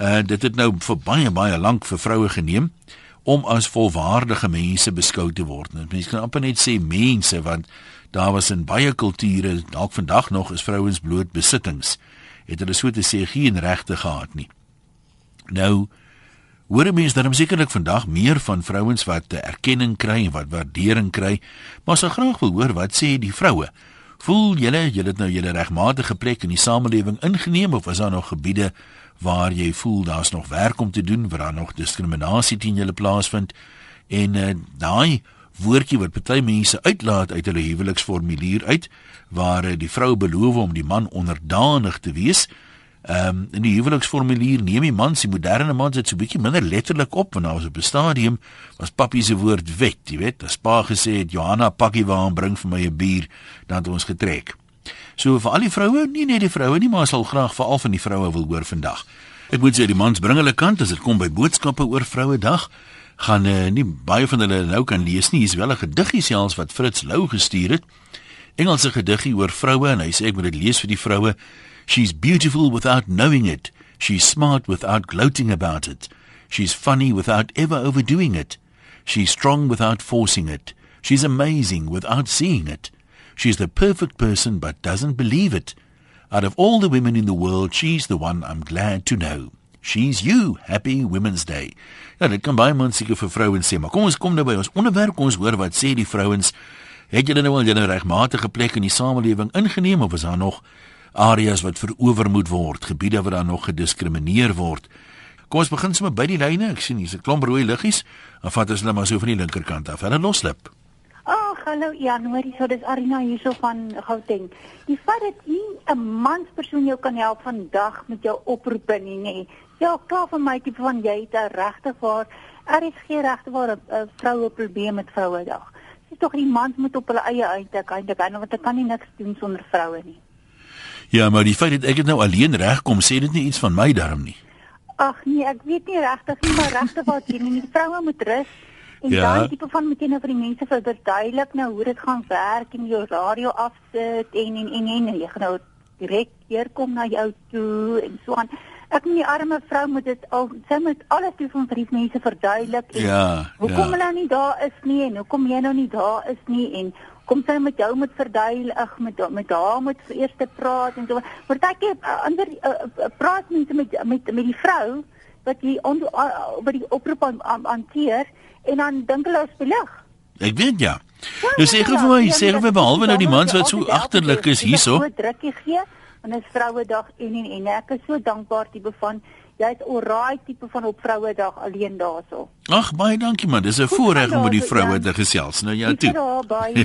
Uh dit het nou vir baie baie lank vir vroue geneem om as volwaardige mense beskou te word. Mense kan amper net sê mense want daar was in baie kulture, dalk vandag nog is vrouens bloot besittings. Het hulle so te sê geen regte gehad nie. Nou hoor mense dan sekerlik vandag meer van vrouens wat erkenning kry en wat waardering kry, maar sou graag wil hoor wat sê die vroue. Voel julle julle het nou julle regmatige plek in die samelewing ingeneem of is daar nog gebiede waar jy voel daar's nog werk om te doen, waar daar nog diskriminasie teen julle plaasvind? En uh, daai woordjie wat party mense uitlaat uit hulle huweliksformulier uit waar uh, die vrou beloof om die man onderdanig te wees. Ehm um, in die huweliksformulier neem die man se moderne man dit so bietjie minder letterlik op want daar was op 'n stadium was papi se woord wet, jy weet, as pa gesê het Johanna pakkie waar bring vir my 'n bier, dan het ons getrek. So vir al die vroue, nie net die vroue nie, maar sal graag veral van die vroue wil hoor vandag. Ek moet sê die mans bring hulle kant as dit kom by boodskappe oor vroue dag gaan uh, nie baie van hulle nou kan lees nie. Hier's wel 'n gediggie selfs wat Fritz Lou gestuur het. Engelse gediggie oor vroue en hy sê ek moet dit lees vir die vroue. She's beautiful without knowing it. She's smart without gloating about it. She's funny without ever overdoing it. She's strong without forcing it. She's amazing without seeing it. She's the perfect person but doesn't believe it. Out of all the women in the world, she's the one I'm glad to know. She's you. Happy Women's Day. Ja, dit kan baie mens seker vir vrouens sê, maar kom ons kom nou by ons onderwerp, kom ons hoor wat sê die vrouens. Het julle nou al julle regmatige plek in die samelewing ingeneem of is daar nog areas wat verower moet word, gebiede waar daar nog gediskrimineer word. Kom ons begin sommer by die lyne. Ek sien hier's 'n klomp rooi liggies. Dan vat ons hulle maar so van die linkerkant af. Hulle loslip. Ag, hallo Januarie, so dis Arina hierso van Gauteng. Die feit dat jy 'n manspersoon jou kan help vandag met jou oproepe nie, nê. Ja, klaar vir my tipe van jy het 'n regte waar geen regte waar 'n vroue probleem met Vrouedag. Dis tog die mans moet op hulle eie uitdink, eintlik, want hulle kan nie niks doen sonder vroue nie. Ja, maar die feit dat ek dit nou alleen regkom, sê dit nie iets van my darm nie. Ag nee, ek weet nie regtig nie, maar regtig wat jy nie, die vroue moet rus. En ja. daai tipe van moet jy nou vir die mense verduidelik nou hoe dit gaan werk en jou radio afsit en en en en jy gaan nou direk hier kom na jou toe en so aan. Ek nie arme vrou moet dit al sy moet alles doen van vir die mense verduidelik en ja, hoekom ja. hulle nou nie daar is nie en hoekom jy nou nie daar is nie en kom sy met jou moet verduidelik met met haar moet eers te praat en so. Partyke uh, ander uh, uh, praat mense met met met die vrou wat jy on, uh, by die oproep hanteer en dan dink hulle is belig. Ek weet ja. ja nou sê gou vir my, sê gou vir behalwe nou die mans wat so agterlik is hierso. So drukkie gee en dit is vrouedag en en en ek is so dankbaar tipe van jy's oraai tipe van op Vrouedag alleen daarso. Ag baie dankie man, dis 'n voorreg om met die vroue te gesels. Nou ja, toe.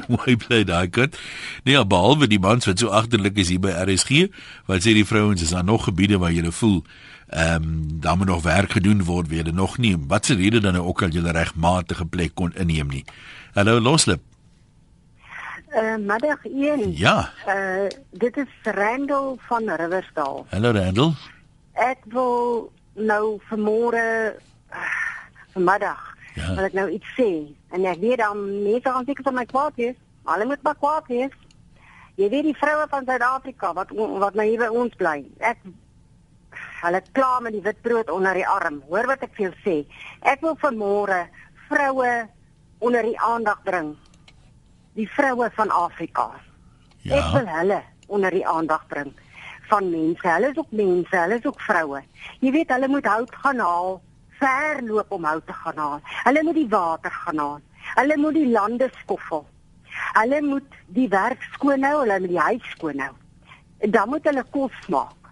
Mooi bly daai kant. Nee, behalwe die mans wat so agterlik is hier by RSG, wat sê die vrouens is daar nog gebiede waar jy voel ehm um, daar moet nog werk gedoen word, weet jy nog nie. Wat se rede dan nou ook al 'n regmatige plek kon inneem nie. Hallo Loslip. Uh, middag 1. Ja. Uh dit is Randall van Riversdal. Hallo Randall ek wil nou vanmôre vanmiddag ja. wil ek nou iets sê en ek weet dan mense gaan seker van my kwaad wees hulle moet maar kwaad wees jy weet die vroue van Suid-Afrika wat wat nou hier by ons bly ek hulle kla met die wit brood onder die arm hoor wat ek vir jou sê ek wil vanmôre vroue onder die aandag bring die vroue van Afrika ja. ek wil hulle onder die aandag bring van mense. Hulle is ook mense, hulle is ook vroue. Jy weet, hulle moet hout gaan haal, ver loop om hout te gaan haal. Hulle moet die water gaan haal. Hulle moet die lande skoffel. Hulle moet die werk skoon hou, hulle moet die huis skoon hou. Dan moet hulle kos maak.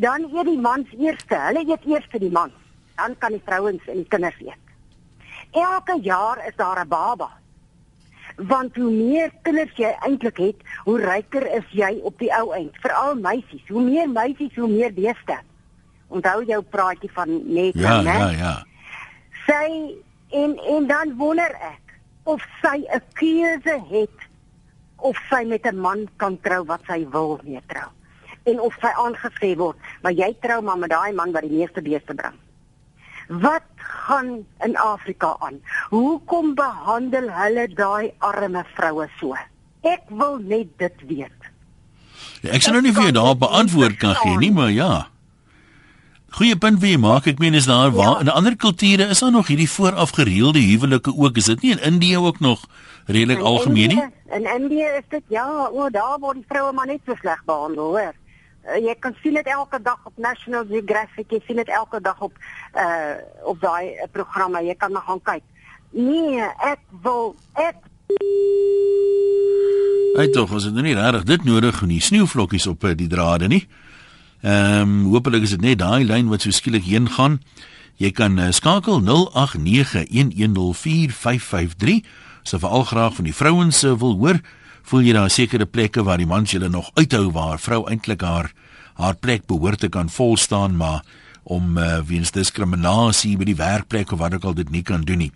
Dan eet die mans eers, hulle eet eers die man. Dan kan die vrouens en die kinders eet. Elke jaar is daar 'n baba want hoe meer kinders jy eintlik het, hoe ryker is jy op die ou eind. Veral meisies, hoe meer meisies, hoe meer beeste. Onthou jou praatjie van net ja, né? Ja, ja. Sy en en dan wonder ek of sy 'n keuse het of sy met 'n man kan trou wat sy wil mee trou. En of sy aangesê word, maar jy trou maar met daai man wat die meeste beeste bring. Wat gaan in Afrika aan? Hoekom behandel hulle daai arme vroue so? Ek wil net dit weet. Ja, ek sien nou nie vir jou daar beantwoord kan gee nie, maar ja. Goeie punt wie maak ek meen is daar waar ja. in ander kulture is daar nog hierdie vooraf gereelde huwelike ook is dit nie in Indië ook nog redelik algemeen nie In Indië is dit ja o daar word die vroue maar net so sleg behandel hoor jy kan sien dit elke dag op National Geographic jy sien dit elke dag op uh op daai uh, programme jy kan maar gaan kyk nee ek wil ek Hy tog was dit nou nie regtig dit nodig om die sneeuvlokkies op die drade nie. Ehm um, hopelik is dit net daai lyn wat so skielik heen gaan. Jy kan uh, skakel 0891104553. So veral graag van die vrouens se wil hoor, voel jy daar sekere plekke waar die mans julle nog uithou waar vrou eintlik haar haar plek behoort te kan volstaan, maar om uh, weens diskriminasie by die werkplek of wat ook al dit nie kan doen nie.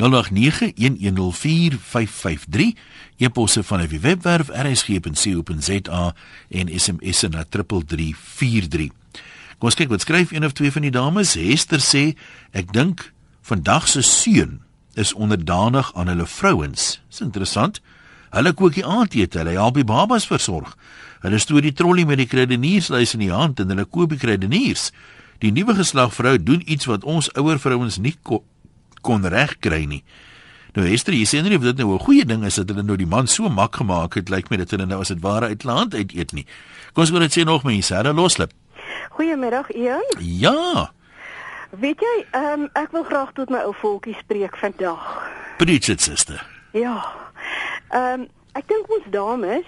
0891104553 eposse van die webwerf rsg.co.za en SMS na 3343. Kom ons kyk wat skryf een of twee van die dames. Hester sê ek dink vandag se seun is onderdanig aan hulle vrouens. Dis interessant. Hulle kook die aandete, hulle help die babas versorg. Hulle stoot die trollie met die kruideniersluis in die hand en hulle koop die kruideniers. Die nuwe geslag vrou doen iets wat ons ouer vrouens nie ko kon regkry nie. Nou Esther, jy sê nie of dit nou 'n goeie ding is dat hulle nou die man so mak gemaak het, lyk my dit hulle nou as dit ware uit land uit eet nie. Kom ons hoor dit sê nog mense, hulle loslip. Goeiemiddag, Ian. Ja. Weet jy, ehm um, ek wil graag tot my ou volkie spreek vandag. Preach it, sister. Ja. Ehm um, ek dink ons dames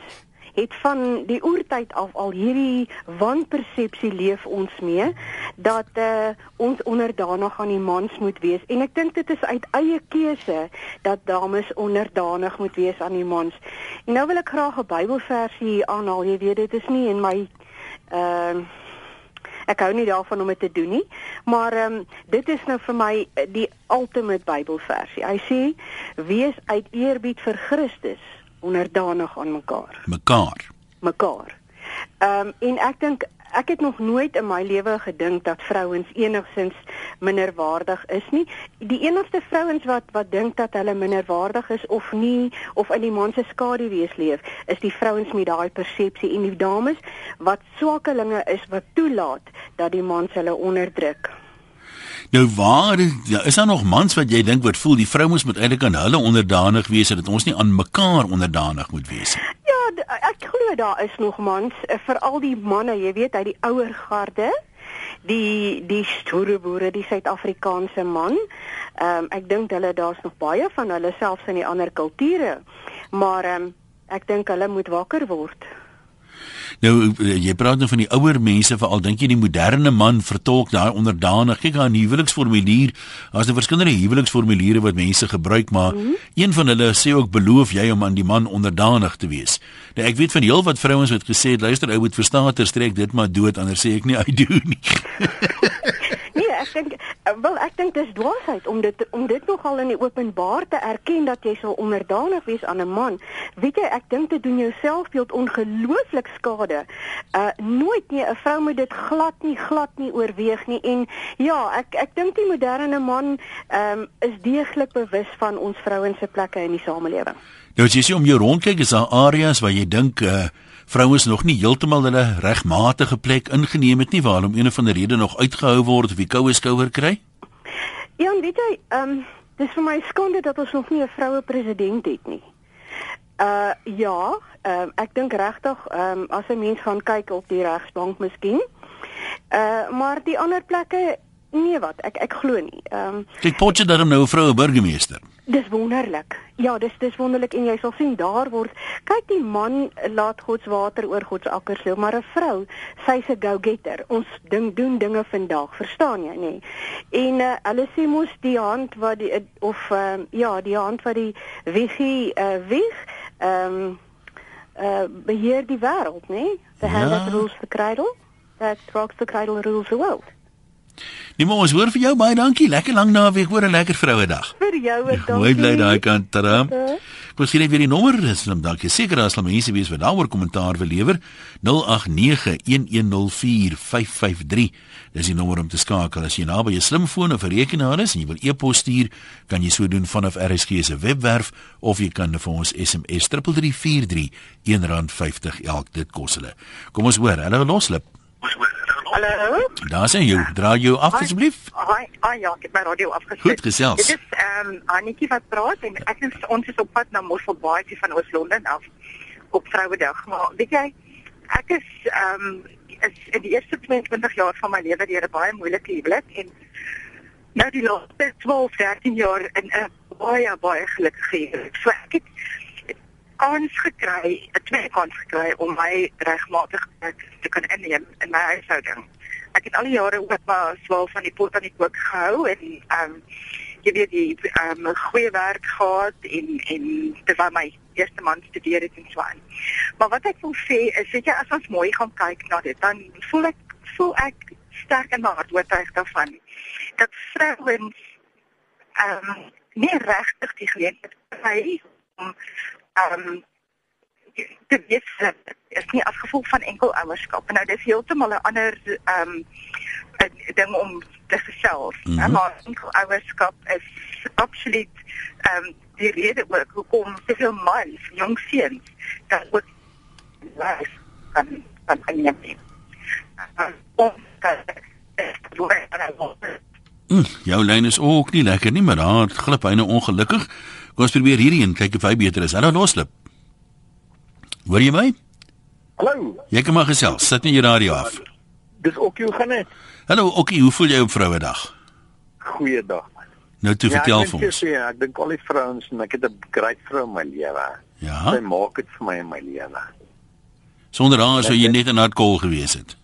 het van die oertyd af al hierdie wanpersepsie leef ons mee dat uh, ons onderdanig aan die mans moet wees en ek dink dit is uit eie keuse dat dames onderdanig moet wees aan die mans. En nou wil ek graag 'n Bybelversie aanhaal. Jy weet dit is nie in my ehm uh, ek hou nie daarvan om dit te doen nie, maar ehm um, dit is nou vir my die ultimate Bybelversie. Hy sê: "Wees uit eerbied vir Christus onderdanig aan mekaar. Mekaar. Mekaar. Ehm um, en ek dink ek het nog nooit in my lewe gedink dat vrouens enigsins minderwaardig is nie. Die enigste vrouens wat wat dink dat hulle minderwaardig is of nie of in die man se skaduwees leef, is die vrouens met daai persepsie en die dames wat swakkelinge is wat toelaat dat die man hulle onderdruk. Nou waar ja, is daar nog mans wat jy dink wat voel die vrou moet eintlik aan hulle onderdanig wees dat ons nie aan mekaar onderdanig moet wees nie. Ja, ek glo daar is nog mans, eh, veral die manne, jy weet, uit die ouer garde, die die stoere boere, die Suid-Afrikaanse man. Ehm um, ek dink hulle daar's nog baie van hulle selfs in die ander kulture. Maar ehm um, ek dink hulle moet wakker word. Nou eh, jy praat nou van die ouer mense veral dink jy die moderne man vertolk daai onderdanig kyk aan huweliksformulier as 'n verskillende huweliksformuliere wat mense gebruik maar mm -hmm. een van hulle sê ook beloof jy om aan die man onderdanig te wees. Nou ek weet van heel wat vrouens wat gesê het luister ou moet verstaan ter strek dit maar dood anders sê ek nie I do nie. ek dink wel ek dink dis dwaasheid om dit om dit nogal in die openbaar te erken dat jy sou onderdanig wees aan 'n man. Weet jy, ek dink dit doen jou selfbeeld ongelooflik skade. Uh nooit nie 'n vrou moet dit glad nie glad nie oorweeg nie en ja, ek ek dink die moderne man ehm um, is deeglik bewus van ons vrouens se plekke in die samelewing. Nou as jy sien om jou rondkyk is daar areas waar jy dink uh vrouens nog nie heeltemal hulle regmatige plek ingeneem het nie waarom een of ander rede nog uitgehou word of die koue skouer kry? Ja, weet jy, ehm um, dis vir my skande dat ons nog nie 'n vroue president het nie. Uh ja, ehm um, ek dink regtig ehm um, as 'n mens gaan kyk op die regsbank miskien. Uh maar die ander plekke nee wat, ek ek glo nie. Ehm um, Kyk Potje daar nou 'n vroue burgemeester. Dis wonderlik. Ja, dis dis wonderlik en jy sal sien daar word kyk die man laat God se water oor God se akkers loop, maar 'n vrou, sy's 'n go-getter. Ons ding doen dinge vandag, verstaan jy nê? En uh, hulle sê mos die hand wat die of uh, ja, die hand wat die wiegie uh, wieg, ehm um, uh, beheer die wêreld, nê? The hand ja. that rules the cradle, that rocks the cradle rules the world. Nee, maar ons hoor vir jou baie dankie. Lekker lang naweek, hoor 'n lekker vrouedag. Vir jou ook, dankie. Mooi bly daai kant, tada. Kom sien net weer die nommer, dan dankie. Seker as hulle mense weet wat daaroor kommentaar wil lewer. 0891104553. Dis die nommer om te skakel as jy naby jou slimfoon of 'n rekenaar is en jy wil e-pos stuur, kan jy so doen vanaf RSG se webwerf of jy kan vir ons SMS 3343 R1.50 elk dit kos hulle. Kom ons hoor, hulle loslip. Ons hoor, hulle Hallo. Daar sien jy. Dra jou af asseblief. Hi, ah ja, ek het my radio afgesit. Goed gesels. Dit is ehm um, Annetjie wat praat en ek is ons is op pad na Mosselbaai toe van Oos-London af op Vrouedag. Maar weet jy, ek is ehm um, is in die eerste 22 jaar van my lewe deur 'n baie moeilike huwelik en nou die laaste 12, 13 jaar in 'n baie baie gelukkige huwelik. So ek het kans gekry, 'n tweede kans gekry om my regmatig te kan inneem in my huishouding. Ek het al die jare ook maar swaal van die pot aan die kook gehou en ehm um, jy weet die ehm um, goeie werk gehad en en terwyl my eerste man studeer het in Swaan. Maar wat ek wil sê is weet jy as ons mooi gaan kyk na dit dan voel ek voel ek sterk in my hart oortuig daarvan dat vrouens ehm um, nie regtig die geleentheid kry om ehm um, dit is is nie as gevolg van enkel ouerskap. Nou dis heeltemal 'n ander ehm um, ding om te gesels. Mm -hmm. Maar enkel ouerskap is absoluut ehm um, die rede ook hoekom soveel mans, jong seuns, dat ook life kan kan aanneem. Om Mm, jou lyn is ook nie lekker nie, maar daar glip hy nou ongelukkig. Kom ons probeer hierdie een kyk of hy beter is. Hallo loslip. Hoor jy my? Hallo. Jy kan maar gesels. Sit net jou radio af. Dis ook jou gaan net. Hallo Okkie, hoe voel jy op Vrouedag? Goeiedag. Nou toe Ja, vertel vir ons. Sê, ek dink al die vrouens en ek het 'n great vrou in my lewe. Ja. Sy maak dit vir my in my lewe. Sonder haar sou jy net 'n natkol gewees het.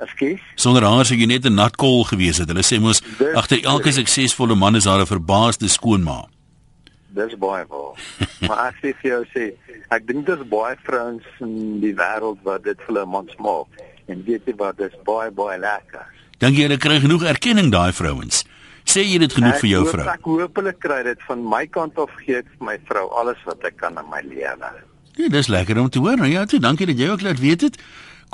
Ekskuus. Sonder haar sou jy net 'n natkol gewees het. Hulle sê mos agter elke suksesvolle man is daar 'n verbaasde skoonma. Dis baie waar. maar ek sê vir jou sê, ek dink daar's baie vrouens in die wêreld wat dit vir hulle mans maak. En weet jy wat, dis baie baie lekker. Dink jy hulle kry genoeg erkenning daai vrouens? Sê jy dit genoeg Ek vir jou hoop- vrou? Ek hoop hulle kry dit van my kant af gee ek vir my vrou alles wat ek kan in my lewe. Ja, dis lekker om te hoor. Nou ja, toe, dankie dat jy ook laat weet het.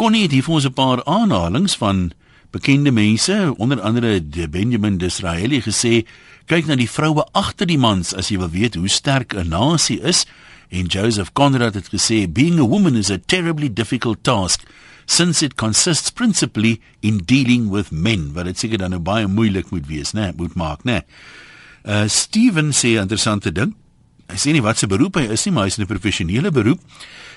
Connie het hier vir ons 'n paar aanhalings van bekende mense, onder andere de Benjamin Disraeli gesê, kyk na die vroue agter die mans as jy wil weet hoe sterk 'n nasie is. En Joseph Conrad het gesê, being a woman is a terribly difficult task since it consists principally in dealing with men, wat dit seker dan nou baie moeilik moet wees, né? Moet maak, né? Uh Steven sê 'n interessante ding. Hy sê nie wat sy beroep hy is nie, maar hy's in 'n professionele beroep.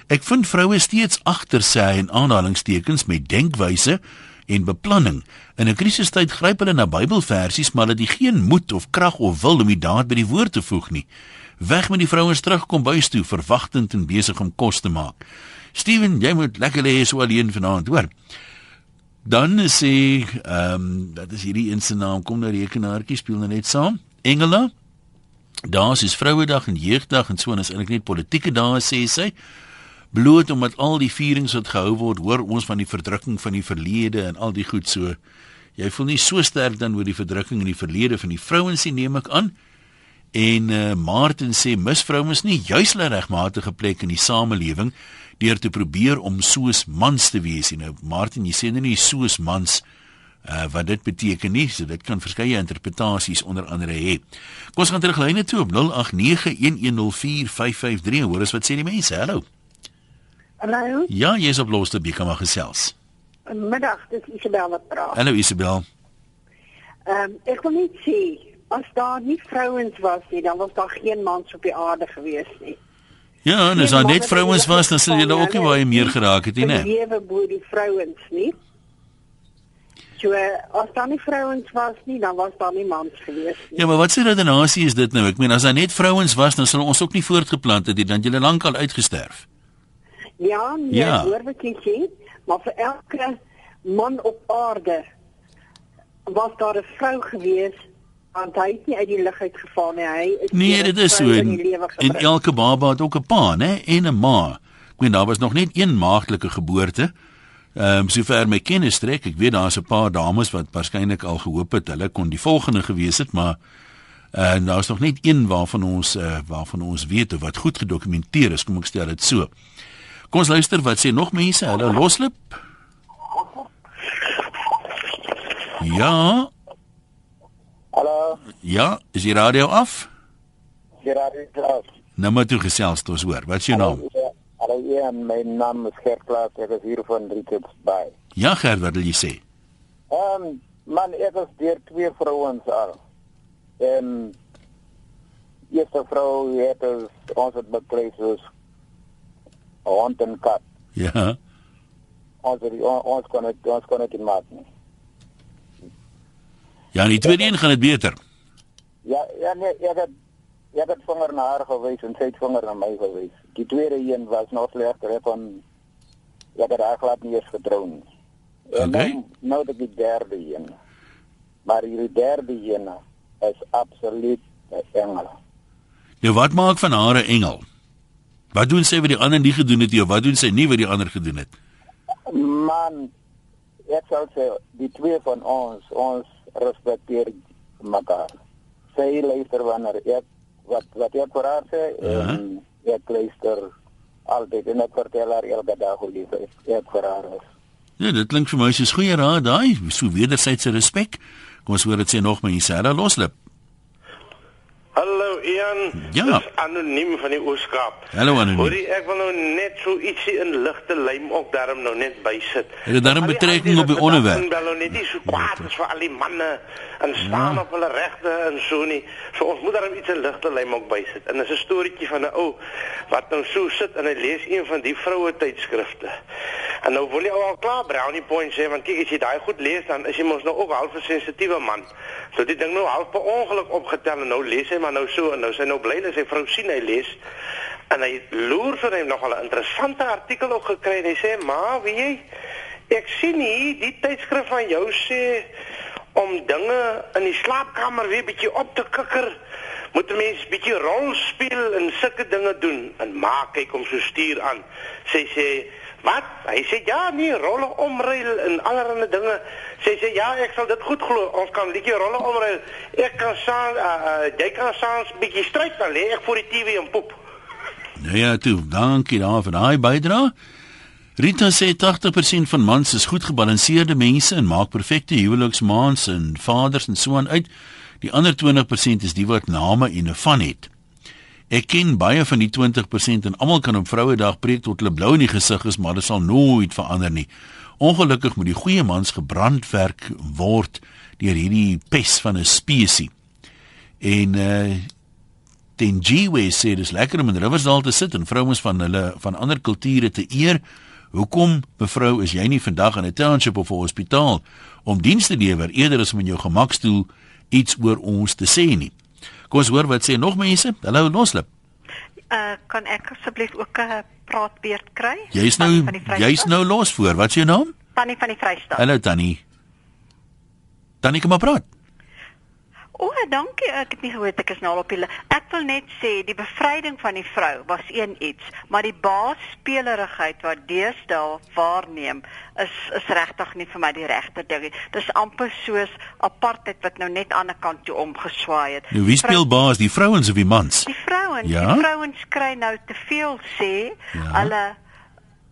Ek vind vroue steeds agter sê hy in aanhalingstekens met denkwyse en beplanning. In 'n krisistyd gryp hulle na Bybelversies, maar hulle het geen moed of krag of wil om die daad by die woord te voeg nie. Weg met die vrouens terugkom bys toe, verwagtend en besig om kos te maak. Steven, jy moet lekker lê so alleen vanaand, hoor. Dan sê ehm um, dat is hierdie een se naam kom nou rekenaartjie speel nou net saam. Engela. Daar's is Vrouedag en Jeugdag en so en is eintlik net politieke dae sê sy. Bloot omdat al die vierings wat gehou word, hoor ons van die verdrukking van die verlede en al die goed so. Jy voel nie so sterk dan oor die verdrukking in die verlede van die vrouens nie, neem ek aan. En uh, Martin sê misvrouens nie juis 'n regmatige plek in die samelewing deur te probeer om soos mans te wees nie. Nou Martin, jy sê nou nie soos mans uh, wat dit beteken nie, so dit kan verskeie interpretasies onder andere hê. Kom ons gaan terug lyne toe op 0891104553. Hoor eens wat sê die mense. Hallo. Hallo. Ja, jy is op kan maar gesels. Middag, dis Isabel wat praat. Hallo Isabel. Ehm um, ek wil net sê as daar nie vrouens was nie, dan was daar geen mans op die aarde gewees nie. Ja, en as daar net vrouens was, dan sou jy ook nie baie meer geraak het nie, Die né? lewe bo die vrouens nie. So as daar nie vrouens was nie, dan was daar nie mans gewees nie. Ja, maar wat se redenasie is dit nou? Ek meen as daar net vrouens was, dan sal ons ook nie voortgeplant het nie, dan julle lankal uitgesterf. Ja, nee, Ja. hoor wat jy sê, maar vir elke man op aarde was daar 'n vrou gewees want hy het nie uit die lug uit geval nie. Hy is Nee, dit is so en, en elke baba het ook 'n pa, né? En 'n ma. Ek meen daar was nog net een maagdelike geboorte. Ehm um, sover my kennis strek, ek weet daar's 'n paar dames wat waarskynlik al gehoop het hulle kon die volgende gewees het, maar en uh, daar's nog net een waarvan ons uh, waarvan ons weet of wat goed gedokumenteer is, kom ek stel dit so. Kom ons luister wat sê nog mense. Hallo Loslip. Ja, Hallo, ja, is die radio af? Gerard Klaus. Nou maar toe gesels het ons hoor. Wat is jou naam? Hallo, ja, my naam is Gert Klaus. Ek is hier van Richards Bay. Ja, Gert, wat wil jy sê? Ehm um, man, ek was deur twee vrouens al. En eerste vrou het ons ons het bekry soos hond en kat. Ja. Ons het, ons, kon het, ons kon dit maak nie. Ja, en die tweede een gaan dit beter. Ja, ja nee, ek het ek het vinger na haar gewys en sy het vinger na my gewys. Die tweede een was nog slegter van ek het haar glad nie eens nie. En Okay. Nou, nou dat die derde een. Maar die derde een is absoluut 'n engel. Nou wat maak van haar 'n engel? Wat doen sy wat die ander nie gedoen het nie of wat doen sy nie wat die ander gedoen het? Man, ek sal sê die twee van ons, ons respekteer mekaar. Sy luister wanneer ek wat wat ek vir haar sê en ek luister altyd en ek vertel haar elke dag hoe lief ek vir haar is. Ja, dit klink vir my soos goeie raad daai, so wederwysige respek. Kom ons hoor dit sê nog mense, hulle loslip. Hallo Ian. Ja. Dis anoniem van die Ooskaap. Hallo anoniem. Hoorie, ek wil nou net so ietsie in ligte lym ook daarom nou net bysit. Het dit daarom betrekking op die onderwerp? vandag Wel nou net nie so kwaad is vir al die manne en staan Ja. op hulle regte en so nie. So ons moet daarom iets in ligte lym ook bysit. En dis 'n storieetjie van 'n ou wat nou so sit en hy lees een van die vroue tydskrifte. En nou wil jy al klaar brownie points sê want kyk as jy daai goed lees dan is jy mos nou ook half 'n sensitiewe man. So dit ding nou half per ongeluk opgetel en nou lees hy maar nou so en nou sy nou bly dat sy vrou sien hy lees. En hy loer vir hom nog 'n interessante artikel ook gekry en hy sê: "Ma, weet jy, ek sien hier die tydskrif van jou sê om dinge in die slaapkamer weer bietjie op te kikker." Moet 'n mens bietjie rol speel en sulke dinge doen en maak kyk hom so stuur aan. Sy sê Wat? Hy sê ja, nee, rolle omruil en allerlei dinge. Sy sê ja, ek sal dit goed glo. Ons kan bietjie rolle omruil. Ek kan saam uh, uh, jy kan saans bietjie stryd dan lê ek voor die TV en poep. Nou ja, toe, dankie daar vir daai bydrae. Rita sê 80% van mans is goed gebalanseerde mense en maak perfekte huweliksmaans en vaders en so aan uit. Die ander 20% is die wat name en 'n van het. Ek ken baie van die 20% en almal kan op Vrouedag preek tot hulle blou in die gesig is, maar dit sal nooit verander nie. Ongelukkig moet die goeie mans gebrandwerk word deur hierdie pes van 'n spesies. En uh Tenjiwe sê dis lekker om in Riversdal te sit en vrouens van hulle van ander kulture te eer. Hoekom, mevrou, is jy nie vandag in 'n township of 'n hospitaal om diens te lewer eerder as om in jou gemakstoel iets oor ons te sê nie? Kom ons hoor wat sê nog mense. Hallo loslip. Uh kan ek asseblief ook 'n praatbeurt kry? Jy's nou jy's nou los voor. Wat is jou naam? Tannie van die Vrystaat. Hallo Tannie. Tannie kom maar praat. O, dankie. Ek het nie gehoor ek is nou al op die Ek wil net sê die bevryding van die vrou was een iets, maar die baasspelerigheid wat deesdae waarneem is is regtig nie vir my die regte ding nie. Dis amper soos apartheid wat nou net aan die kant toe omgeswaai het. Nou wie speel Vrou- baas, die vrouens of die mans? Die vrouens, Ja? die vrouens kry nou te veel sê. Ja. Hulle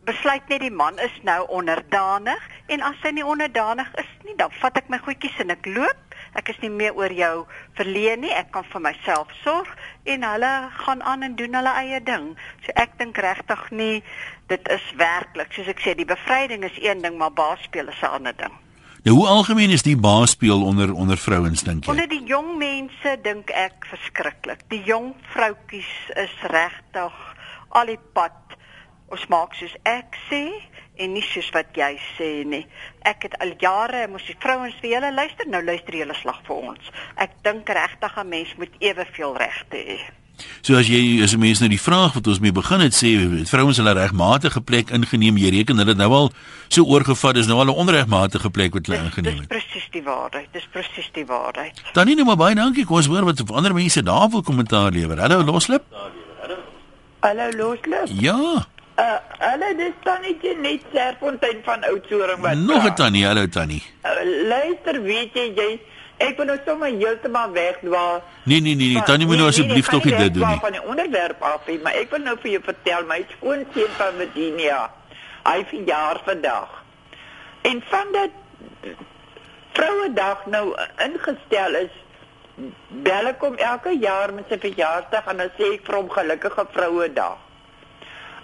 besluit net die man is nou onderdanig en as hy nie onderdanig is nie, dan vat ek my goedjies en ek loop. Ek is nie meer oor jou verleen nie. Ek kan vir myself sorg en hulle gaan aan en doen hulle eie ding. So ek dink regtig nie dit is werklik soos ek sê die bevryding is een ding, maar baasspeel is 'n ander ding. Nou hoe algemeen is die baasspeel onder onder vrouens dink jy? Onder die jong mense dink ek verskriklik. Die jong vroutkies is regtig al die pad. Ons maak soos ek sê en nie soos wat jy sê nie. Ek het al jare moes die vrouens vir julle luister, nou luister julle slag vir ons. Ek dink regtig 'n mens moet eweveel regte hê. So as jy as 'n mens nou die vraag wat ons mee begin het sê, vrouens hulle regmatige plek ingeneem, jy reken hulle het nou al so oorgevat, is nou al 'n onregmatige plek wat hulle Dis, ingeneem dis het. presies die waarheid. Dis presies die waarheid. Tannie nou maar baie dankie. Kom ons hoor wat ander mense daar wil kommentaar lewer. Hallo Loslip? Hallo Loslip. Ja, Uh, hallo, dis Tannetjie net Serfontein van Oudtshoorn wat. nog 'n tannie. Hallo tannie. Uh, luister, weet jy, jy ek wil nou sommer heeltemal wegdwaal. Nee nee nee, nee tannie moet nou asseblief tog nie dit doen nie. van die onderwerp af nie, maar ek wil nou vir jou vertel my skoonseun van Virginia. Hy verjaar vandag. En van dat Vrouedag nou ingestel is, bel ek hom elke jaar met sy verjaarsdag en dan sê ek vir hom gelukkige Vrouedag.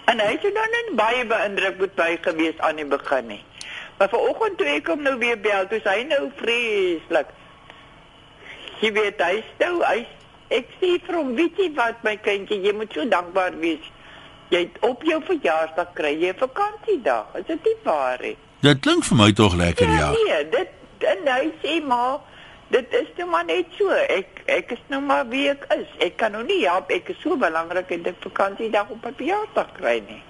En hy het nou net baie beïndruk met my gewees aan die begin nie. Maar vanoggend toe ek hom nou weer bel, toe hy nou vreeslik. Jy weet hy stou, hy ek sê vir hom, weet jy wat my kindjie, jy moet so dankbaar wees. Jy het op jou verjaarsdag kry jy 'n vakansiedag. Is dit nie waar nie? Dit klink vir my tog lekker ja. Nee, dit en hy sê maar dit is nou maar net so. Ek ek is nou maar wie ek is. Ek kan nou nie help ek is so belangrik en 'n vakansiedag op 'n verjaarsdag kry nie.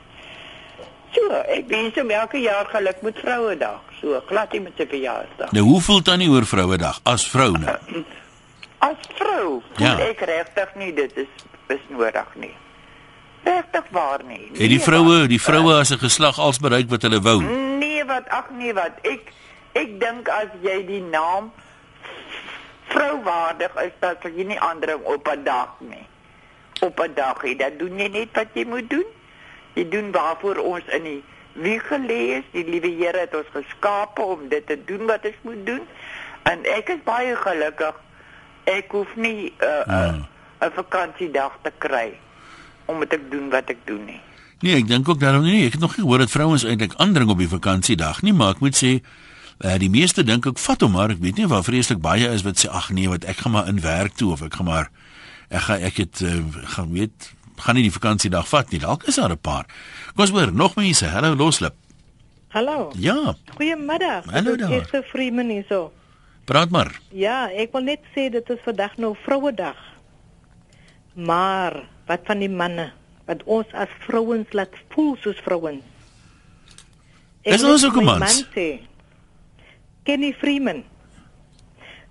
So, ek wens hom elke jaar geluk met Vrouedag. So, glad nie met sy verjaarsdag. Nou hoe voel tannie oor Vrouedag as vrou nou? As vrou, voel Ja. ek regtig nie dit is is nodig nie. Regtig waar nie. Het die Nee, vroue, wat- die vroue as 'n geslag als bereik wat hulle wou? Nee, wat ag nee wat. Ek ek dink as jy die naam vrouwaardig is, sal jy nie aandring op 'n dag nie. Op 'n dag, hè, dan doen jy net wat jy moet doen. Jy doen waarvoor ons in die wieg gelê is. Die liewe Here het ons geskape om dit te doen wat ons moet doen. En ek is baie gelukkig. Ek hoef nie 'n uh, 'n uh, 'n vakansiedag te kry om te doen wat ek doen nie. Nee, ek dink ook daarom nie. Ek het nog nie gehoor dat vrouens eintlik aandring op die vakansiedag nie, maar ek moet sê uh, die meeste dink ek vat hom maar ek weet nie waar vreeslik baie is wat sê ag nee, wat ek gaan maar in werk toe of ek gaan maar ek gaan ek het uh, gaan weet gaan nie die vakansiedag vat nie. Dalk is daar 'n paar. Kom ons hoor nog mense. Hallo Loslip. Hallo. Ja, Goeiemiddag. Hallo Dit is daar. Esther Freeman hierso. praat maar. Ja, ek wil net sê dit is vandag nou Vrouedag. Maar wat van die manne wat ons as vrouens laat voel soos vrouens? Ek Is ons ook mans? man sê, Kenny Freeman.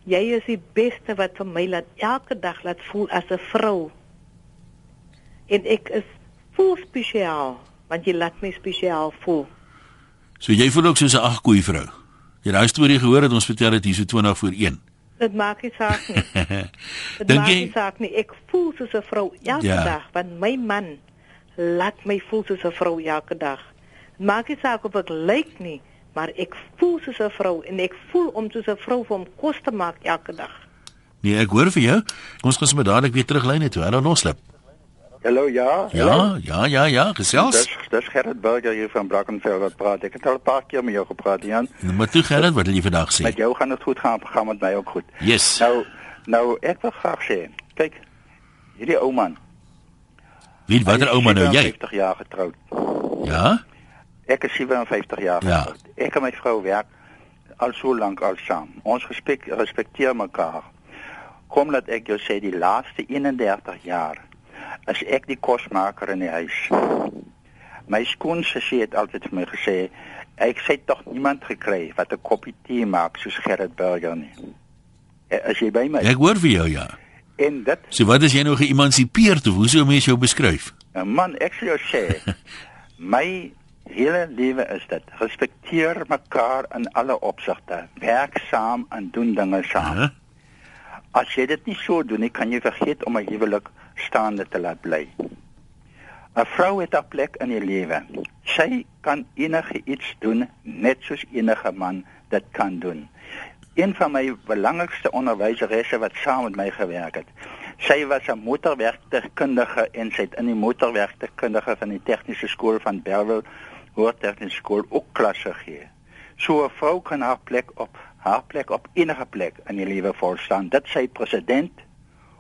Jy is die beste wat vir my laat elke dag laat voel as 'n vrou. En ek is voel spesiaal want jy laat my spesiaal voel. So jy voel ook soos 'n ag koei vrou. Jy het daai storie gehoor dat ons vertel het hier so 20 voor 1. Dit maak nie saak nie. Dit maak nie saak nie. Ek voel soos 'n vrou elke Ja. ja. dag want my man laat my voel soos 'n vrou elke dag. Dit Maak nie saak of ek lyk nie, maar ek voel soos 'n vrou en ek voel om soos 'n vrou vir hom kos te maak elke dag. Nee, ek hoor vir jou. Ons gaan sommer dadelik weer teruglyne toe. Hallo Loslip. Hallo, ja. Ja, ja, ja, ja, gesels. Dis dis Gerrit Burger hier van Brackenfell wat praat. Ek het al 'n paar keer met jou gepraat, Jan. Nou, Maar toe Gerrit, wat wil jy vandag sê? Met jou gaan dit goed gaan, gaan met my ook goed. Yes. Nou, nou ek wil graag sê, kyk, hierdie ou man. Wie watter ouma nou jy? 50 jaar getroud. Ja? Ek is 57 jaar Ja. getroud. Ek en my vrou werk al so lank al saam. Ons respek, respekteer mekaar. Kom laat ek jou sê die laaste 31 jaar is ek die kosmaker in die huis. My skoonsussie het altyd vir my gesê ek sê tog niemand gekry wat 'n koppie tee maak soos Gerrit Burger nie. Eh, As jy by my Ek hoor vir jou ja. en dit So wat is jy nou geëmansipeerd of hoe sou mense jou beskryf? Nou, Man, ek sê jou sê, my hele lewe is dit. Respekteer mekaar in alle opsigte. Werk saam en doen dinge saam. Hæ? As jy dit nie so doen nie, kan jy vergeet om 'n huwelik staande te laat bly. 'n Vrou het 'n plek in die lewe. Sy kan enige iets doen net soos enige man dit kan doen. Een van my belangrikste onderwyseresse wat saam met my gewerk het. Sy was 'n motorwerktuigkundige en sy het in die motorwerktuigkundige van die tegniese skool van Bellville Hoër Tegniese Skool ook klasse gegee. So 'n vrou kan haar plek op haar plek op enige plek in die lewe volstaan. Dit sy president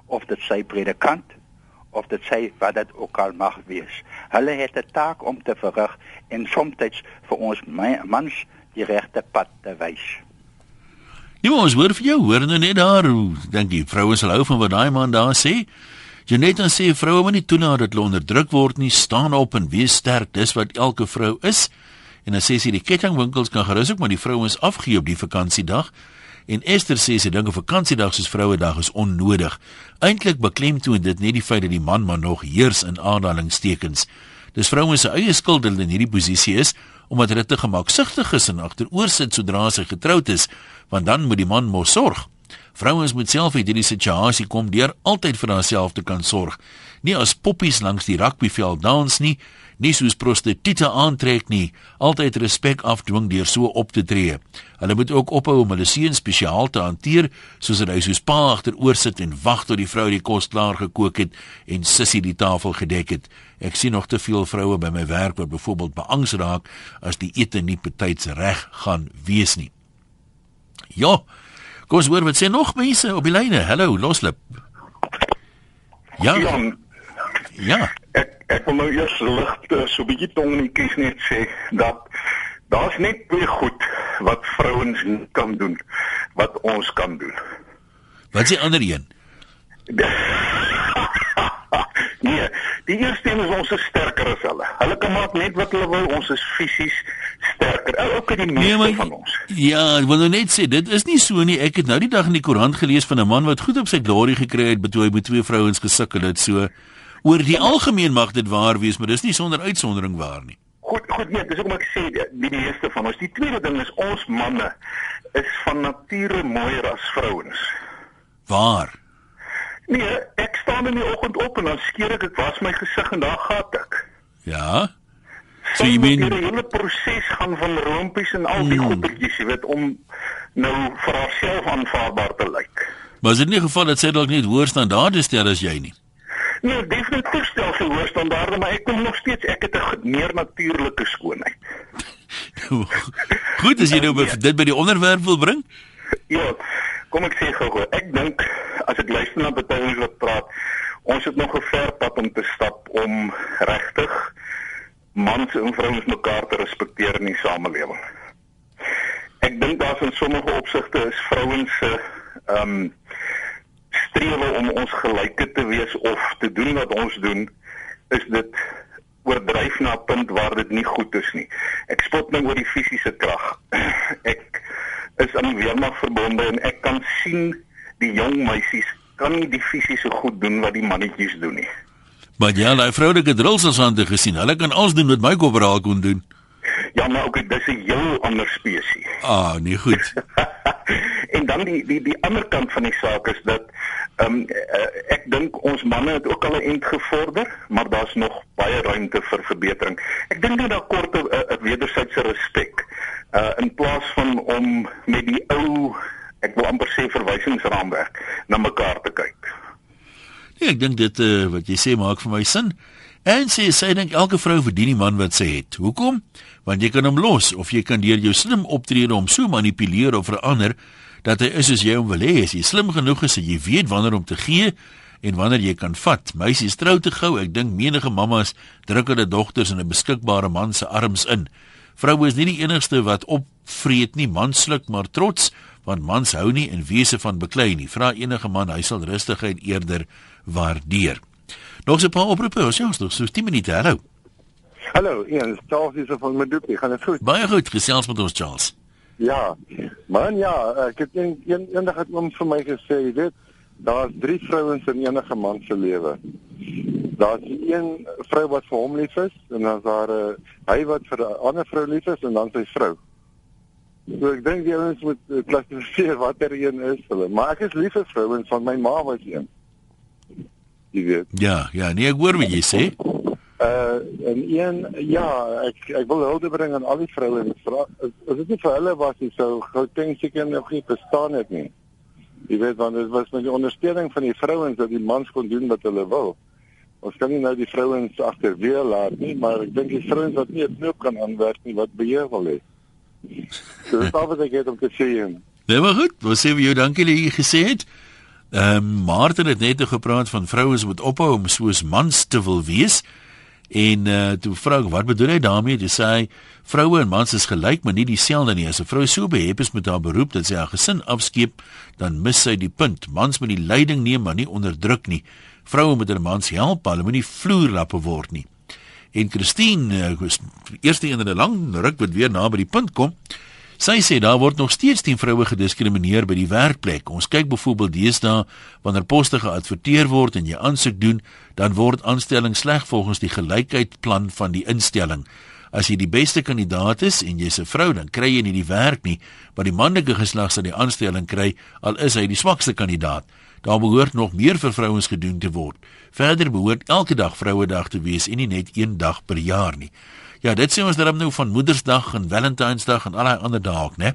of dit sy predikant of dit sy wat dit ook al mag wees. Hulle het 'n taak om te verrig en soms vir ons mans die regte pad te wys. Maar ons hoor vir jou, hoor nou net daar dink jy vroue sal hou van wat daai man daar sê? Janet dan sê vroue moet nie toelaat dat hulle onderdruk word nie, staan op en wees sterk, dis wat elke vrou is. En dan sê sy die kettingwinkels kan gerus ook maar die vrouens afgee op die vakansiedag. En Esther sê sy dink 'n vakansiedag soos Vrouedag is onnodig. Eintlik beklemtoon dit net die feit dat die man maar nog heers in aanhalingstekens. Dis vrouens se eie skuld dat hulle in hierdie posisie is omdat hulle te gemaksigtig is en agteroor sit sodra sy getroud is, want dan moet die man mos sorg. Vrouens moet self uit hierdie situasie kom deur altyd vir haarself te kan sorg. Nie as poppies langs die rugbyveld dans nie, nie soos prostituie aantrek nie, altyd respek afdwing deur so op te tree. Hulle moet ook ophou om hulle seun spesiaal te hanteer, soos hy soos pa agteroor sit en wag tot die vrou die kos klaar gekook het en sussie die tafel gedek het. Ek sien nog te veel vroue by my werk wat byvoorbeeld beangs raak as die ete nie betyds reg gaan wees nie. Ja. Kom ons hoor wat sê nog mense op die lyne. Hallo, Loslip. Ja. Ja. Ek ek wil nou eers lig so 'n bietjie tong in die kies net sê dat daar's net twee goed wat vrouens kan doen wat ons kan doen. Wat is die ander een? nee, die eerste een is ons is sterker as hulle. Hulle kan maak net wat hulle wil, ons is fisies sterker. Ook in die meeste nee, maar, van ons. Ja, ek wil nou net sê dit is nie so nie. Ek het nou die dag in die koerant gelees van 'n man wat goed op sy glorie gekry het toe hy met twee vrouens gesukkel het. So oor die algemeen mag dit waar wees, maar dis nie sonder uitsondering waar nie. Goed, goed nee, dis ook maar ek sê die, die meeste van ons. Die tweede ding is ons manne is van nature mooier as vrouens. Waar? Nee, ek staan in die oggend op en dan skeer ek, ek was my gesig en daar gaan ek. Ja. So jy meen die hele proses gaan van rompies en al die hmm. goedertjies, jy weet, om nou vir haarself aanvaarbaar te lyk. Maar is dit nie geval dat sy dalk net hoër standaarde stel as jy nie? Nee, definitief stel sy hoër standaarde, maar ek kom nog steeds ek het 'n meer natuurlike skoonheid. Goed, as jy nou nee. dit by die onderwerp wil bring? Ja, kom ek sê gou-gou. Ek dink as ek luister na betuigings wat praat, ons het nog 'n ver pad om te stap om regtig mans en vrouens mekaar te respekteer in die samelewing. Ek dink daar's in sommige opsigte is vrouens se ehm um, strewe om ons gelyke te wees of te doen wat ons doen is dit oordryf na 'n punt waar dit nie goed is nie. Ek spot nou oor die fisiese krag. Ek is aan die weermag verbonde en ek kan sien die jong meisies kan nie die fisiese goed doen wat die mannetjies doen nie. Maar ja, daai vroulike drills ons aan te gesien. Hulle kan alles doen wat my koperaal kon doen. Ja, maar ook dit is 'n heel ander spesies. Ah, nee goed. en dan die die die ander kant van die saak is dat ehm um, ek dink ons manne het ook al 'n ent gevorder, maar daar's nog baie ruimte vir verbetering. Ek dink net daar kort 'n wederwysige respek uh in plaas van om met die ou ek wil amper sê verwysingsraamwerk na mekaar te kyk. Ja, ek dink dit uh, wat jy sê maak vir my sin. En sê sy dink elke vrou verdien die man wat sy het. Hoekom? Want jy kan hom los of jy kan deur jou slim optrede hom so manipuleer of verander dat hy is soos jy hom wil hê. As jy slim genoeg is, jy weet wanneer om te gee en wanneer jy kan vat. Meisies trou te gou. Ek dink menige mammas druk hulle dogters in 'n beskikbare man se arms in. Vroue is nie die enigste wat opvreet nie, manslik maar trots, want mans hou nie in wese van beklei nie. Vra enige man, hy sal rustigheid eerder waardeer. Nog 'n paar oproepe, ons ja, nog so 10 minute. Hallo. Hallo, Ian, Charles is van Medupi. Gaan dit goed? Baie goed, gesels met ons Charles. Ja. Man, ja, ek het een, een eendag het oom vir my gesê, jy weet, daar's drie vrouens in enige man se lewe. Daar's een vrou wat vir hom lief is en dan's daar 'n uh, hy wat vir 'n ander vrou lief is en dan sy vrou. So ek dink die ouens moet uh, klassifiseer watter een is hulle, maar ek is lief vir vrouens van my ma was een jy weet. Ja, ja, nee, ek hoor wat jy sê. Uh en een ja, ek ek wil hulde bring aan al die vroue en vra as dit nie vir hulle was nie sou Gauteng seker nog nie bestaan het nie. Jy weet want dit was met die ondersteuning van die vrouens dat die mans kon doen wat hulle wil. Ons kan nie nou die vrouens agterweë laat nie, maar ek dink die vrouens wat nie 'n knoop kan aanwerk nie wat beheer wil hê. So dit is al wat ek het om te sê. Nee, maar goed, wat sê jy dankie dat jy gesê het? Ehm um, Martin het net gepraat van vrouens moet ophou om soos mans te wil wees. En uh toe vra ek wat bedoel hy daarmee? Hy sê vroue en mans is gelyk, maar nie dieselfde nie. As 'n vrou so behep is met haar beroep dat sy haar gesin afskeep, dan mis sy die punt. Mans moet die leiding neem, maar nie onderdruk nie. Vroue moet hulle mans help, hulle moet nie vloerlappe word nie. En Christine, uh, eerste een in 'n lang ruk wat weer naby die punt kom. Sy sê daar word nog steeds teen vroue gediskrimineer by die werkplek. Ons kyk byvoorbeeld deesdae wanneer poste geadverteer word en jy aansoek doen, dan word aanstelling sleg volgens die gelykheidsplan van die instelling. As jy die beste kandidaat is en jy's 'n vrou, dan kry jy nie die werk nie, maar die manlike geslag sal die aanstelling kry al is hy die swakste kandidaat. Daar behoort nog meer vir vrouens gedoen te word. Verder behoort elke dag Vrouedag te wees en nie net een dag per jaar nie. Ja, dit sê ons dan nou van Moedersdag en Valentynsdag en al die ander dae ook, né?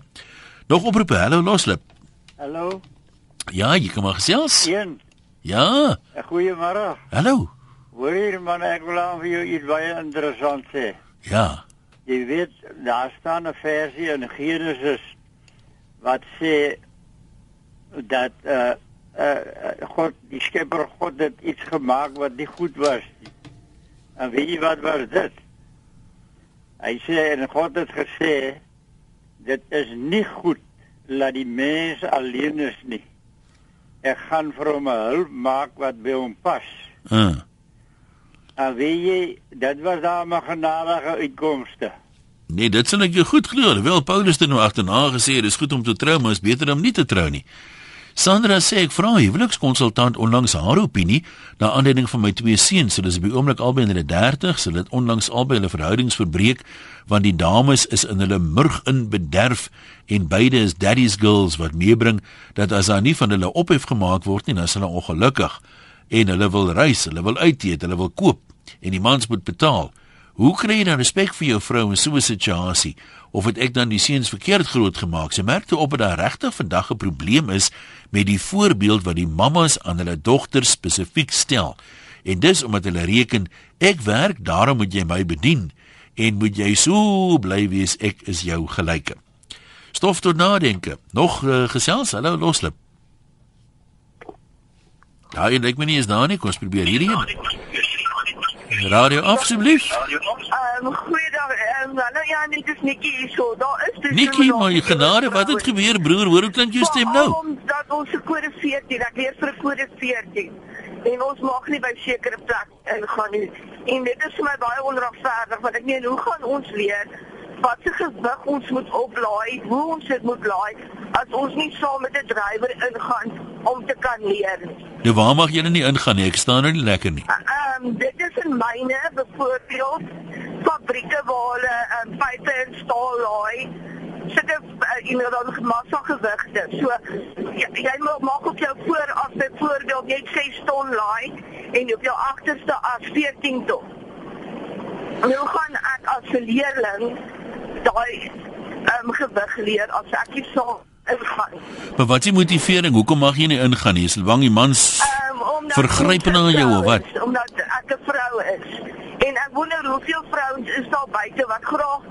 Nog oproepe. Hallo Loslip. Hallo. Ja, jy kom maar gesels. Een. Ja. Goeiemôre. Hallo. Hoor hier man, ek wil aan vir jou iets baie interessant sê. Ja. Jy weet, daar staan 'n versie in Genesis wat sê dat uh uh God, die Skepper God het iets gemaak wat nie goed was nie. En weet jy wat was dit? Hy sê en God het gesê dit is nie goed dat die mens alleen is nie. Ek gaan vir hom 'n hulp maak wat by hom pas. Uh. En weet jy, dit was daar 'n genadige uitkomste. Nee, dit sal ek jou goed glo. Wel Paulus het nou agterna gesê dis goed om te trou, maar is beter om nie te trou nie. Sandra sê ek vra huwelikskonsultant onlangs haar opinie na aanleiding van my twee seuns. Hulle is by oomblik albei in hulle 30s. Hulle het onlangs albei hulle verhoudings verbreek want die dames is in hulle murg in bederf en beide is daddy's girls wat meebring dat as daar nie van hulle ophef gemaak word nie, dan is hulle ongelukkig en hulle wil reis, hulle wil uit eet, hulle wil koop en die mans moet betaal. Hoe kry jy dan respek vir jou vrou in so 'n situasie? Of het ek dan die seuns verkeerd groot gemaak? Sy merkte op dat daar regtig vandag 'n probleem is met die voorbeeld wat die mammas aan hulle dogters spesifiek stel. En dis omdat hulle reken ek werk, daarom moet jy my bedien en moet jy so bly wees ek is jou gelyke. Stof tot nadenke. Nog uh, gesels, hallo loslip. Ek dink my nie is daar nie, kom ons probeer hierdie een. Radio asseblief. Ehm um, goeiedag. Ehm um, nou ja, net is Nikki hier so. Daar is dus Nikki, my genade, wat het gebeur broer? Hoor hoe klink jou stem nou? Dat ons se kode 14, ek leer vir kode 14. En ons mag nie by sekere plek ingaan nie. En dit is vir my baie onregverdig want ek meen, hoe gaan ons leer wat se gewig ons moet oplaai, hoe ons dit moet laai as ons nie saam met 'n drywer ingaan om te kan leer nie. Nou waar mag jy nie ingaan nie? Ek staan nou nie lekker nie. Ehm um, dit is in myne byvoorbeeld fabrieke waar hulle ehm um, pype en staal laai. Sitte uh, jy moet dan massa gewigte. So jy, jy maak op jou vooraf byvoorbeeld net 6 ton laai en op jou agterste as 14 ton. Nou gaan ek as leerling daai ehm um, gewig leer as ek nie saam ingaan. Maar wat is die motivering? Hoekom mag jy nie ingaan nie? Is bang die mans um, vergryp na jou of wat? Is, omdat ek 'n vrou is. En ek wonder hoeveel vrouens is daar buite wat graag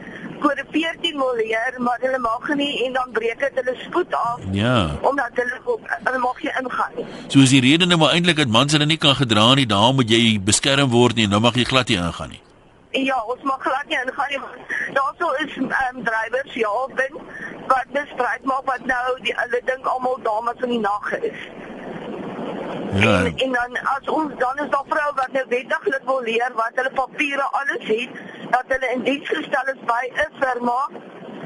kode 14 wil leer, maar hulle mag nie en dan breek dit hulle spoed af. Ja. Omdat hulle ook hulle mag nie ingaan nie. So is die rede nou maar eintlik dat mans hulle nie kan gedra nie, daarom moet jy beskerm word nie. Nou mag jy glad nie ingaan nie. Ja, ons mag glad nie ingaan nie. Daarso is ehm um, drywers ja, bin wat bestryd maak wat nou die hulle dink almal dames in die nag is. Ja. En, en dan as ons dan is daar vroue wat nou wettig lid wil leer wat hulle papiere alles het dat hulle in diens gestel is by 'n firma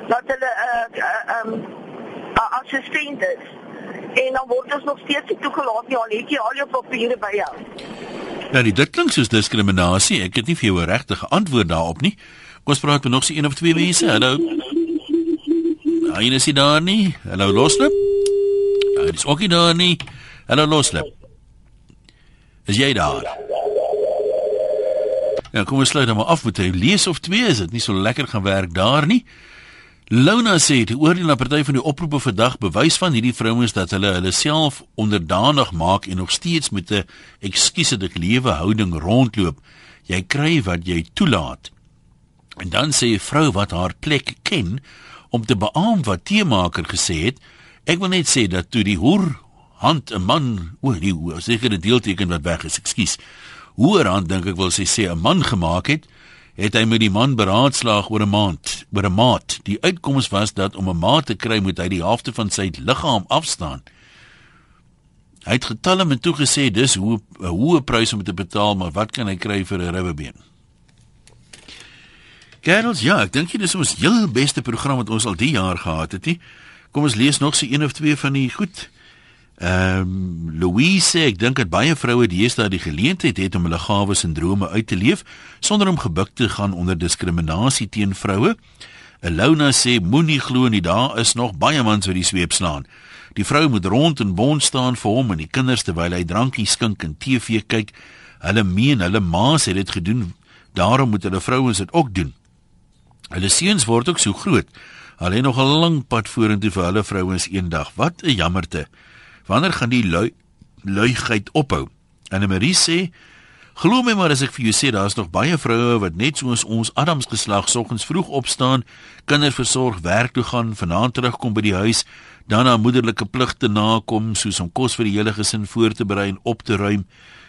dat hulle 'n uh, uh, um, uh, assistent is. En dan word ons nog steeds nie toegelaat nie al het jy al jou papiere by jou. Nou dit klink soos diskriminasie. Ek het nie vir jou 'n regte antwoord daarop nie. Ons praat met nog so een of twee mense. Hallo. Hy is nie daar nie. Hallo Loslip. Hy is ook nie daar nie. Hallo Loslip. Is jy daar? Ja, kom ons sluit dan maar af met 'n lees of twee. Is dit nie so lekker gaan werk daar nie? Lona sê die oordeel na party van die oproepe vandag bewys van hierdie vrouens dat hulle hulle self onderdanig maak en nog steeds met 'n ekskuusedik lewe houding rondloop. Jy kry wat jy toelaat. En dan sê 'n vrou wat haar plek ken om te beamoen wat teemaker gesê het, ek wil net sê dat toe die hoer hand 'n man, o nee, seker 'n deelteken wat weg is, ekskuus. Hoer hand dink ek wil sê sê 'n man gemaak het het hy met die man beraadslaag oor 'n maand, oor 'n maat. Die uitkoms was dat om 'n maat te kry moet hy die helfte van sy liggaam afstaan. Hy het getal hom en toe gesê dis hoe 'n hoë prys om te betaal, maar wat kan hy kry vir 'n ribbebeen? Gerals, ja, ek dink dit is ons heel beste program wat ons al die jaar gehad het, nie? Kom ons lees nog so een of twee van die goed. Ehm um, Louise, ek dink dat baie vroue deesdae die geleentheid het om hulle gawes en drome uit te leef sonder om gebuk te gaan onder diskriminasie teen vroue. Elona sê moenie glo nie, daar is nog baie mans wat die sweep slaan. Die vrou moet rond en bond staan vir hom en die kinders terwyl hy drankie skink en TV kyk. Hulle meen hulle ma's het dit gedoen, daarom moet hulle vrouens dit ook doen. Hulle seuns word ook so groot. Hulle het nog 'n lang pad vorentoe vir hulle vrouens eendag. Wat 'n jammerte. Wanneer gaan die lui luigheid ophou? Anne Marie sê: "Glo my maar as ek vir jou sê daar's nog baie vroue wat net soos ons Adams geslag soggens vroeg opstaan, kinders versorg, werk toe gaan, vanaand terugkom by die huis, dan na moederlike pligte nakom, soos om kos vir die hele gesin voor te berei en op te ruim."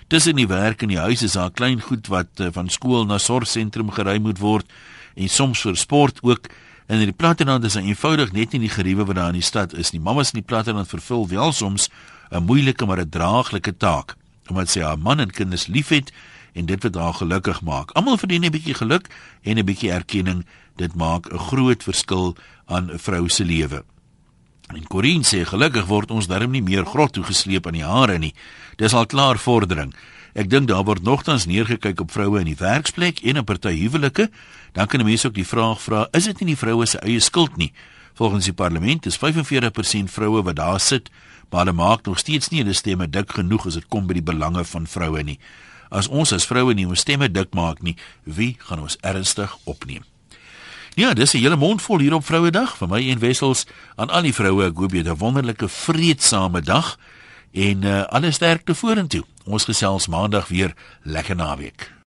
Tussen die werk en die huis is daar klein goed wat uh, van skool na sorgsentrum gery moet word en soms vir sport ook. En in die platteland is dit eenvoudig net nie die geriewe wat daar in die stad is nie. Mamas in die platteland vervul wel soms 'n moeilike maar 'n draaglike taak omdat sy haar man en kinders liefhet en dit wat haar gelukkig maak. Almal verdien 'n bietjie geluk en 'n bietjie erkenning. Dit maak 'n groot verskil aan 'n vrou se lewe. En Corin sê gelukkig word ons darm nie meer grot toe gesleep aan die hare nie. Dis al klaar vordering. Ek dink daar word nogtans neergekyk op vroue in die werksplek en op party huwelike. Dan kan mense ook die vraag vra, is dit nie die vroue se eie skuld nie? Volgens die parlement is 45% vroue wat daar sit, maar hulle maak nog steeds nie hulle stemme dik genoeg as dit kom by die belange van vroue nie. As ons as vroue nie ons stemme dik maak nie, wie gaan ons ernstig opneem? Ja, dis 'n hele mond vol hier op Vrouedag vir my en Wessels aan al die vroue. Ek hoop jy het 'n wonderlike vreedsame dag en uh, alles sterkte vorentoe. Ons gesels maandag weer lekker naweek.